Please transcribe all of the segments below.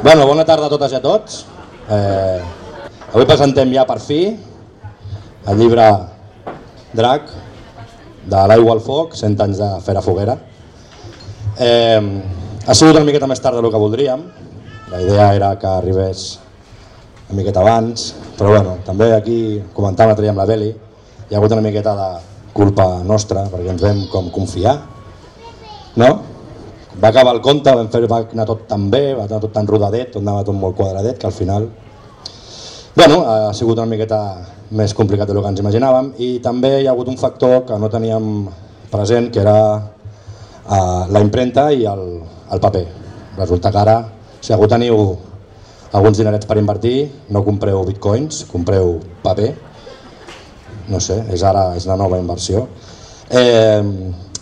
Bueno, bona tarda a totes i a tots. Eh, avui presentem ja per fi el llibre Drac, de l'aigua al foc, 100 anys de Fera Foguera. Eh, ha sigut una miqueta més tard del que voldríem, la idea era que arribés una miqueta abans, però bueno, també aquí comentàvem l'altre amb la Beli, hi ha hagut una miqueta de culpa nostra, perquè ens vam com confiar, no? Va acabar el conte, vam fer, va anar tot tan bé, va anar tot tan rodadet, tot anava tot molt quadradet, que al final bueno, ha sigut una miqueta més complicat del que ens imaginàvem i també hi ha hagut un factor que no teníem present, que era uh, la impremta i el, el paper. Resulta que ara, si algú teniu alguns dinerets per invertir, no compreu bitcoins, compreu paper. No sé, és ara és la nova inversió. Eh,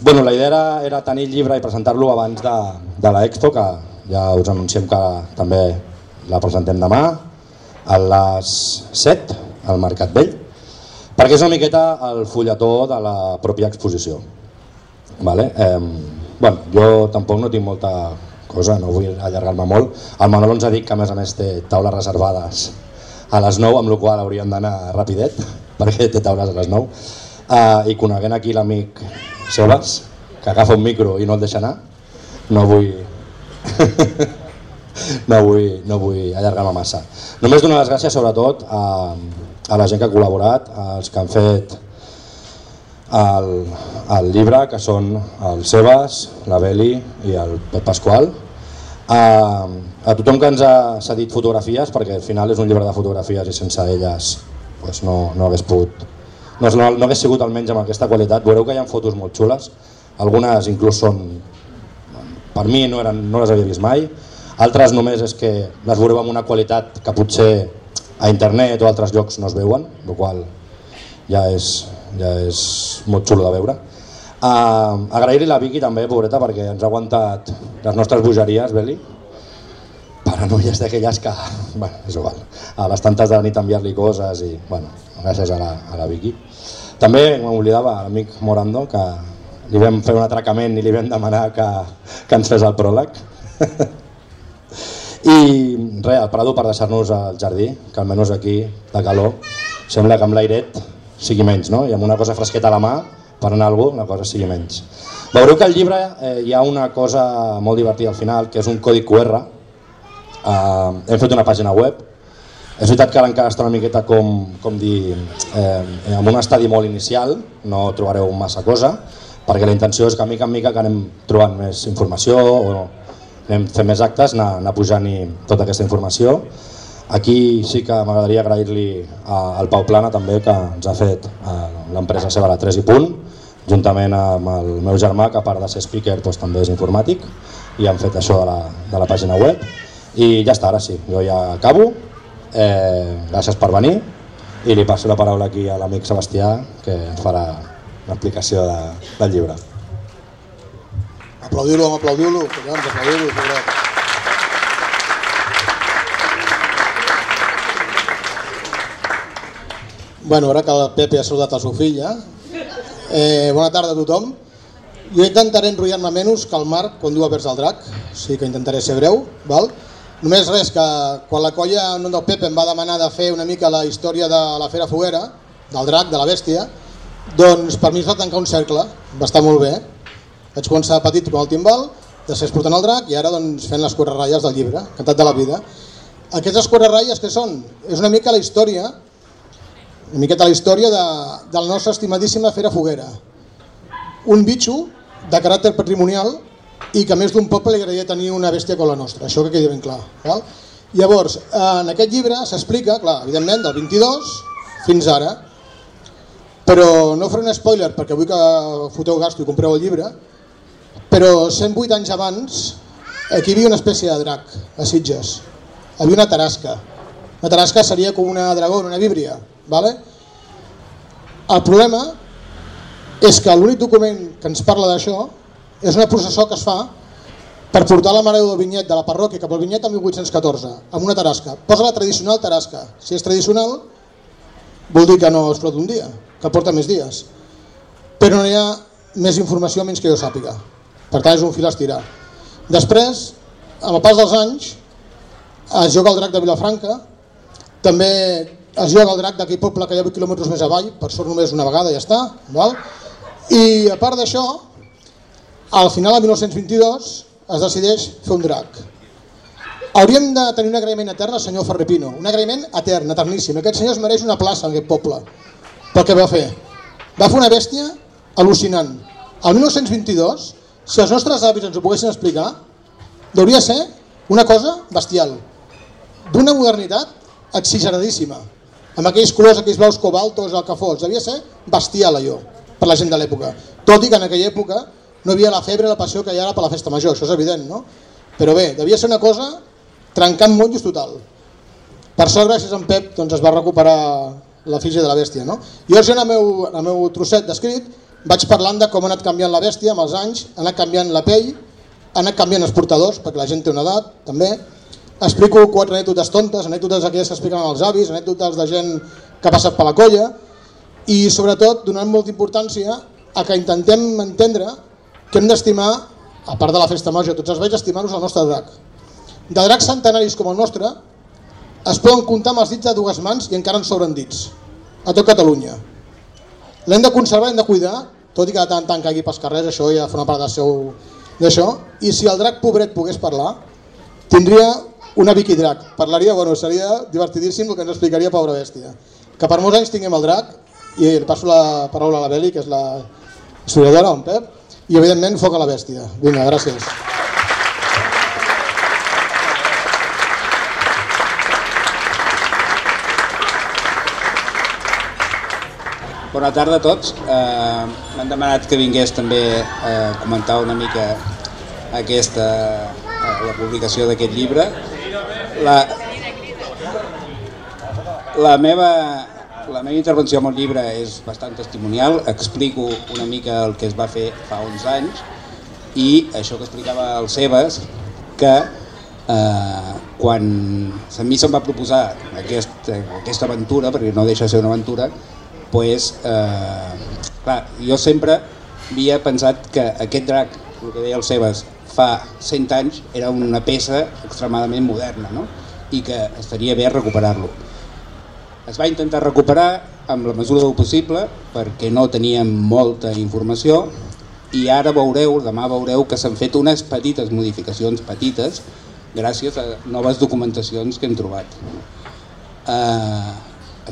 bueno, la idea era, era tenir el llibre i presentar-lo abans de, de l'Expo, que ja us anunciem que també la presentem demà, a les 7 al Mercat Vell, perquè és una miqueta el fulletó de la pròpia exposició. Vale? Eh, bueno, jo tampoc no tinc molta cosa, no vull allargar-me molt. El Manol ens ha dit que a més a més té taules reservades a les 9, amb la qual hauríem d'anar rapidet, perquè té taules a les 9. Uh, I coneguent aquí l'amic Sebas, que agafa un micro i no el deixa anar, no vull... no vull, no vull allargar-me massa. Només donar les gràcies sobretot a, a la gent que ha col·laborat, als que han fet el, el llibre, que són el Sebas, la Beli i el Pep Pasqual. A, a tothom que ens ha cedit fotografies, perquè al final és un llibre de fotografies i sense elles pues no, no hagués pogut no, no, no hagués sigut almenys amb aquesta qualitat. Veureu que hi ha fotos molt xules, algunes inclús són, per mi no, eren, no les havia vist mai, altres només és que les veureu amb una qualitat que potser a internet o altres llocs no es veuen, el qual ja és, ja és molt xulo de veure. Uh, Agrair-li la Vicky també, pobreta, perquè ens ha aguantat les nostres bogeries, Beli, paranoies d'aquelles que, bueno, és igual, a les tantes de la nit enviar-li coses i, bueno, gràcies a la, a la Vicky. També m'oblidava l'amic Morando, que li vam fer un atracament i li vam demanar que, que ens fes el pròleg. I res, el Prado per deixar-nos al jardí, que almenys aquí, de calor, sembla que amb l'airet sigui menys, no? I amb una cosa fresqueta a la mà, per anar a algú, la cosa sigui menys. Veureu que al llibre eh, hi ha una cosa molt divertida al final, que és un codi QR. Eh, hem fet una pàgina web. És veritat que ara encara està una miqueta com, com dir, eh, en un estadi molt inicial, no trobareu massa cosa, perquè la intenció és que mica en mica que anem trobant més informació o anem fent més actes, anar, anar pujant-hi tota aquesta informació. Aquí sí que m'agradaria agrair-li al Pau Plana també que ens ha fet l'empresa seva la 3 i punt, juntament amb el meu germà que a part de ser speaker doncs, també és informàtic i han fet això de la, de la pàgina web i ja està, ara sí, jo ja acabo, eh, gràcies per venir i li passo la paraula aquí a l'amic Sebastià que ens farà l'explicació de, del llibre. Aplaudiu-lo, aplaudiu-lo, collons, aplaudiu-lo. Bueno, ara que el Pepe ha saludat a seu filla, eh, bona tarda a tothom. Jo intentaré enrotllar-me menys que el Marc quan diu a vers el drac, sí que intentaré ser breu, val? Només res, que quan la colla en nom del Pepe em va demanar de fer una mica la història de la Fera Foguera, del drac, de la bèstia, doncs per mi es va tancar un cercle, va estar molt bé. Vaig començar petit amb el timbal, després portant el drac i ara doncs, fent les quatre ratlles del llibre, Cantat de la vida. Aquestes quatre ratlles que són? És una mica la història, una miqueta la història de, de la nostra estimadíssima Fera Foguera. Un bitxo de caràcter patrimonial i que més d'un poble li agradaria tenir una bèstia com la nostra, això que quedi ben clar. Val? Llavors, en aquest llibre s'explica, clar, evidentment, del 22 fins ara, però no faré un spoiler perquè vull que foteu gasto i compreu el llibre, però 108 anys abans aquí hi havia una espècie de drac a Sitges, hi havia una tarasca, una tarasca seria com una dragona, una víbria, vale? el problema és que l'únic document que ens parla d'això és una processó que es fa per portar la Mare del Vinyet de la parròquia cap al Vinyet en 1814, amb una tarasca. Posa la tradicional tarasca. Si és tradicional, vol dir que no es flota un dia, que porta més dies. Però no hi ha més informació menys que jo sàpiga. Per tant, és un fil a estirar. Després, amb el pas dels anys, es joga el drac de Vilafranca, també es joga el drac d'aquell poble que hi ha 8 quilòmetres més avall, per sort només una vegada ja està. Val? I a part d'això, al final del 1922 es decideix fer un drac. Hauríem de tenir un agraïment etern al senyor Ferrepino, un agraïment etern, eterníssim. Aquest senyor es mereix una plaça en aquest poble, pel que va fer. Va fer una bèstia al·lucinant. El 1922, si els nostres avis ens ho poguessin explicar, hauria ser una cosa bestial, d'una modernitat exigeradíssima, amb aquells colors, aquells blaus cobaltos, alcafots, devia ser bestial allò, per la gent de l'època. Tot i que en aquella època no hi havia la febre la passió que hi ha ara per la festa major, això és evident, no? Però bé, devia ser una cosa trencant monjos total. Per sort, gràcies a en Pep, doncs es va recuperar la física de la bèstia. No? Jo, en el meu, el meu trosset d'escrit, vaig parlant de com ha anat canviant la bèstia amb els anys, ha anat canviant la pell, ha anat canviant els portadors, perquè la gent té una edat, també. Explico quatre anècdotes tontes, anècdotes aquelles que expliquen els avis, anècdotes de gent que ha passat per la colla, i sobretot donant molta importància a que intentem entendre que hem d'estimar, a part de la festa major, tots els veig estimar-nos el nostre drac. De dracs centenaris com el nostre, es poden comptar amb els dits de dues mans i encara en sobren dits, a tot Catalunya. L'hem de conservar, hem de cuidar, tot i que de tant en tant caigui pels carrers, això ja una part del seu d'això, i si el drac pobret pogués parlar, tindria una Vicky Drac. Parlaria, bueno, seria divertidíssim el que ens explicaria Pobra Bèstia. Que per molts anys tinguem el drac, i passo la paraula a la Beli, que és la historiadora, en Pep, i evidentment foc a la bèstia. Vinga, gràcies. Bona tarda a tots. Eh, M'han demanat que vingués també a comentar una mica aquesta, eh, la publicació d'aquest llibre. La, la, meva, la meva intervenció amb el llibre és bastant testimonial. Explico una mica el que es va fer fa uns anys i això que explicava el Sebas, que eh, quan a mi se'm va proposar aquest, aquesta aventura, perquè no deixa de ser una aventura, pues, eh, clar, jo sempre havia pensat que aquest drac, el que deia el Sebas, fa 100 anys era una peça extremadament moderna no? i que estaria bé recuperar-lo. Es va intentar recuperar amb la mesura del possible perquè no teníem molta informació i ara veureu, demà veureu que s'han fet unes petites modificacions petites gràcies a noves documentacions que hem trobat. Eh,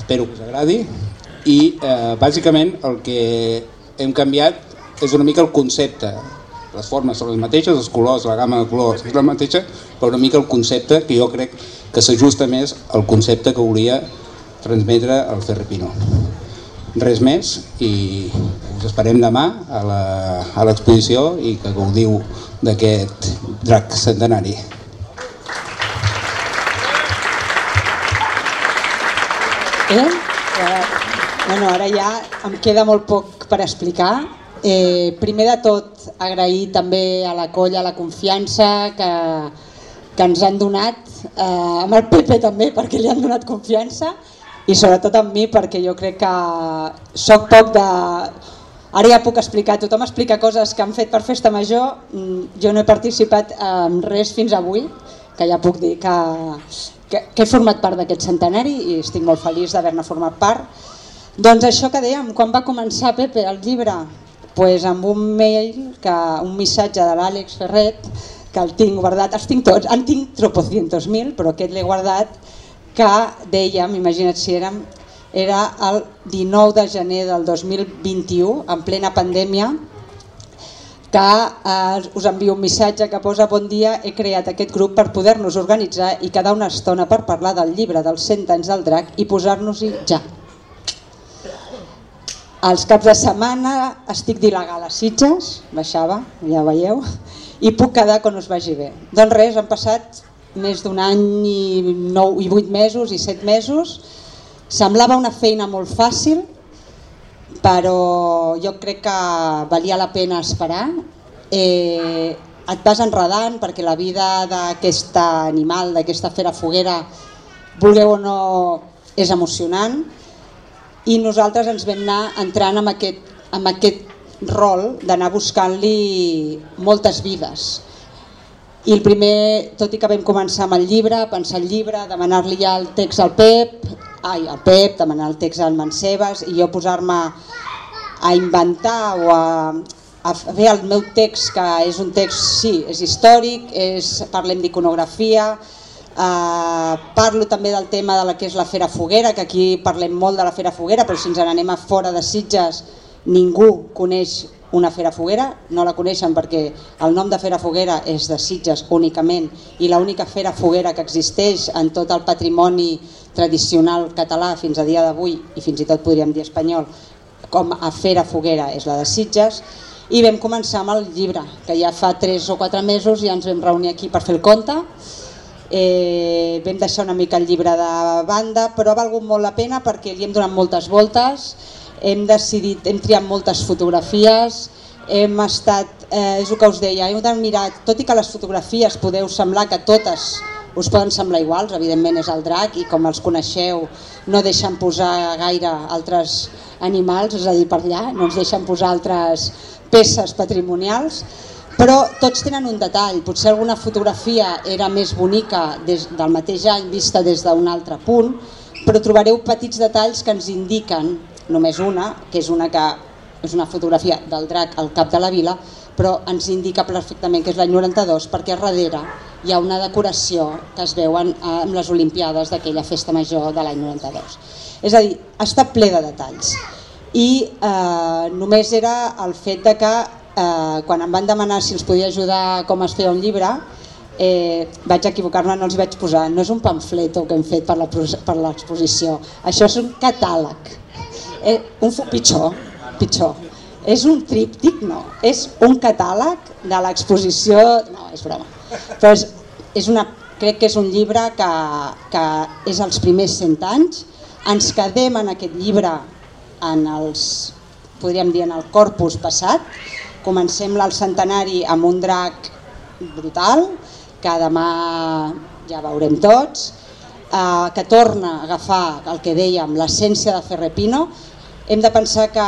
espero que us agradi i eh, bàsicament el que hem canviat és una mica el concepte les formes són les mateixes, els colors, la gamma de colors és la mateixa, però una mica el concepte que jo crec que s'ajusta més al concepte que hauria transmetre el Ferrepino. Res més i us esperem demà a l'exposició i que gaudiu d'aquest drac centenari. Eh? Bueno, ara ja em queda molt poc per explicar. Eh, primer de tot, agrair també a la colla la confiança que, que ens han donat, eh, amb el Pepe també perquè li han donat confiança i sobretot amb mi perquè jo crec que sóc poc de... Ara ja puc explicar, tothom explica coses que han fet per festa major, mm, jo no he participat en res fins avui, que ja puc dir que, que, que he format part d'aquest centenari i estic molt feliç d'haver-ne format part. Doncs això que dèiem, quan va començar Pepe el llibre? Pues amb un mail, que, un missatge de l'Àlex Ferret, que el tinc guardat, els tinc tots, en tinc tropocientos mil, però aquest l'he guardat, que dèiem, imagina't si érem, era el 19 de gener del 2021, en plena pandèmia, que eh, us envio un missatge que posa bon dia, he creat aquest grup per poder-nos organitzar i quedar una estona per parlar del llibre dels 100 anys del drac i posar-nos-hi ja. Els caps de setmana estic d'il·legal a Sitges, baixava, ja veieu, i puc quedar quan us vagi bé. Doncs res, han passat més d'un any i, nou, i vuit mesos i set mesos. Semblava una feina molt fàcil, però jo crec que valia la pena esperar. Eh, et vas enredant perquè la vida d'aquest animal, d'aquesta fera foguera, vulgueu o no, és emocionant i nosaltres ens vam anar entrant amb aquest, amb aquest rol d'anar buscant-li moltes vides. I el primer, tot i que vam començar amb el llibre, pensar el llibre, demanar-li ja el text al Pep, ai, al Pep, demanar el text al Mancebes i jo posar-me a inventar o a, a fer el meu text, que és un text, sí, és històric, és, parlem d'iconografia, eh, parlo també del tema de la que és la Fera Foguera, que aquí parlem molt de la Fera Foguera, però si ens n'anem a fora de Sitges ningú coneix una fera foguera, no la coneixen perquè el nom de fera foguera és de Sitges únicament i l'única fera foguera que existeix en tot el patrimoni tradicional català fins a dia d'avui i fins i tot podríem dir espanyol com a fera foguera és la de Sitges. I vam començar amb el llibre que ja fa 3 o 4 mesos ja ens vam reunir aquí per fer el conte. Eh, vam deixar una mica el llibre de banda però ha valgut molt la pena perquè li hem donat moltes voltes hem decidit, hem triat moltes fotografies, hem estat, eh, és el que us deia, hem mirat, tot i que les fotografies podeu semblar que totes us poden semblar iguals, evidentment és el drac i com els coneixeu no deixen posar gaire altres animals, és a dir, per allà, no ens deixen posar altres peces patrimonials, però tots tenen un detall, potser alguna fotografia era més bonica des del mateix any vista des d'un altre punt, però trobareu petits detalls que ens indiquen només una, que és una que és una fotografia del drac al cap de la vila, però ens indica perfectament que és l'any 92 perquè a darrere hi ha una decoració que es veuen amb les Olimpiades d'aquella festa major de l'any 92. És a dir, està ple de detalls. I eh, només era el fet de que eh, quan em van demanar si els podia ajudar com es feia un llibre, eh, vaig equivocar-me, no els vaig posar, no és un pamfleto que hem fet per l'exposició, això és un catàleg eh, un pitjor, pitjor. És un tríptic, no, és un catàleg de l'exposició, no, és broma, però és, és una, crec que és un llibre que, que és els primers 100 anys, ens quedem en aquest llibre en els, podríem dir, en el corpus passat, comencem el centenari amb un drac brutal, que demà ja veurem tots, eh, que torna a agafar el que dèiem, l'essència de Ferrepino, hem de pensar que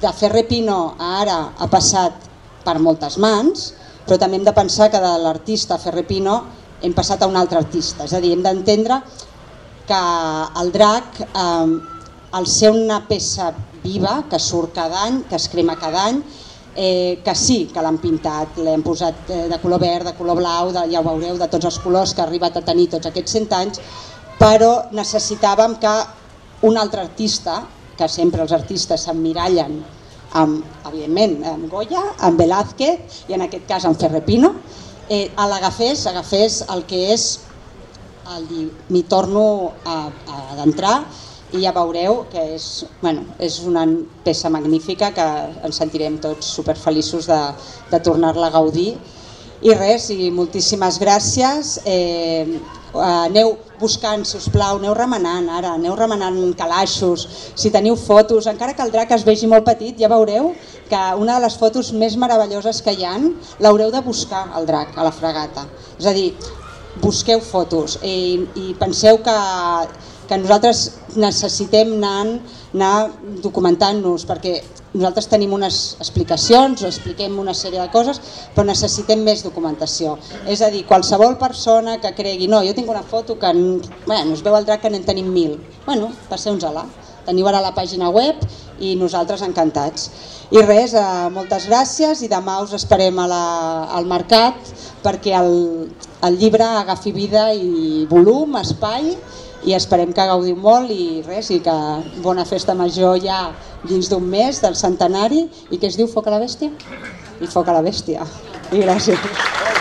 de Ferrer Pino a ara ha passat per moltes mans, però també hem de pensar que de l'artista Ferrer Pino hem passat a un altre artista, és a dir, hem d'entendre que el drac, eh, al ser una peça viva que surt cada any, que es crema cada any, eh, que sí que l'han pintat, l'hem posat eh, de color verd, de color blau, de, ja ho veureu, de tots els colors que ha arribat a tenir tots aquests 100 anys, però necessitàvem que un altre artista, que sempre els artistes s'emmirallen amb, evidentment, amb Goya, amb Velázquez i en aquest cas amb Ferrepino, eh, l'agafés, agafés el que és, el, m'hi torno a, a adentrar i ja veureu que és, bueno, és una peça magnífica que ens sentirem tots superfeliços de, de tornar-la a gaudir. I res, i moltíssimes gràcies. Eh, aneu buscant, si us plau, aneu remenant ara, aneu remenant calaixos, si teniu fotos, encara que es vegi molt petit, ja veureu que una de les fotos més meravelloses que hi han l'haureu de buscar, el drac, a la fregata. És a dir, busqueu fotos i, i penseu que, que nosaltres necessitem anar, anar documentant-nos perquè nosaltres tenim unes explicacions, expliquem una sèrie de coses, però necessitem més documentació. És a dir, qualsevol persona que cregui, no, jo tinc una foto que bueno, es veu el drac que n'en tenim mil, bueno, passeu-nos-la. Teniu ara la pàgina web i nosaltres encantats. I res, eh, moltes gràcies i demà us esperem a la, al mercat perquè el, el llibre agafi vida i volum, espai i esperem que gaudiu molt i res, i que bona festa major ja dins d'un mes del centenari i que es diu Foc a la Bèstia? I Foc a la Bèstia. I gràcies.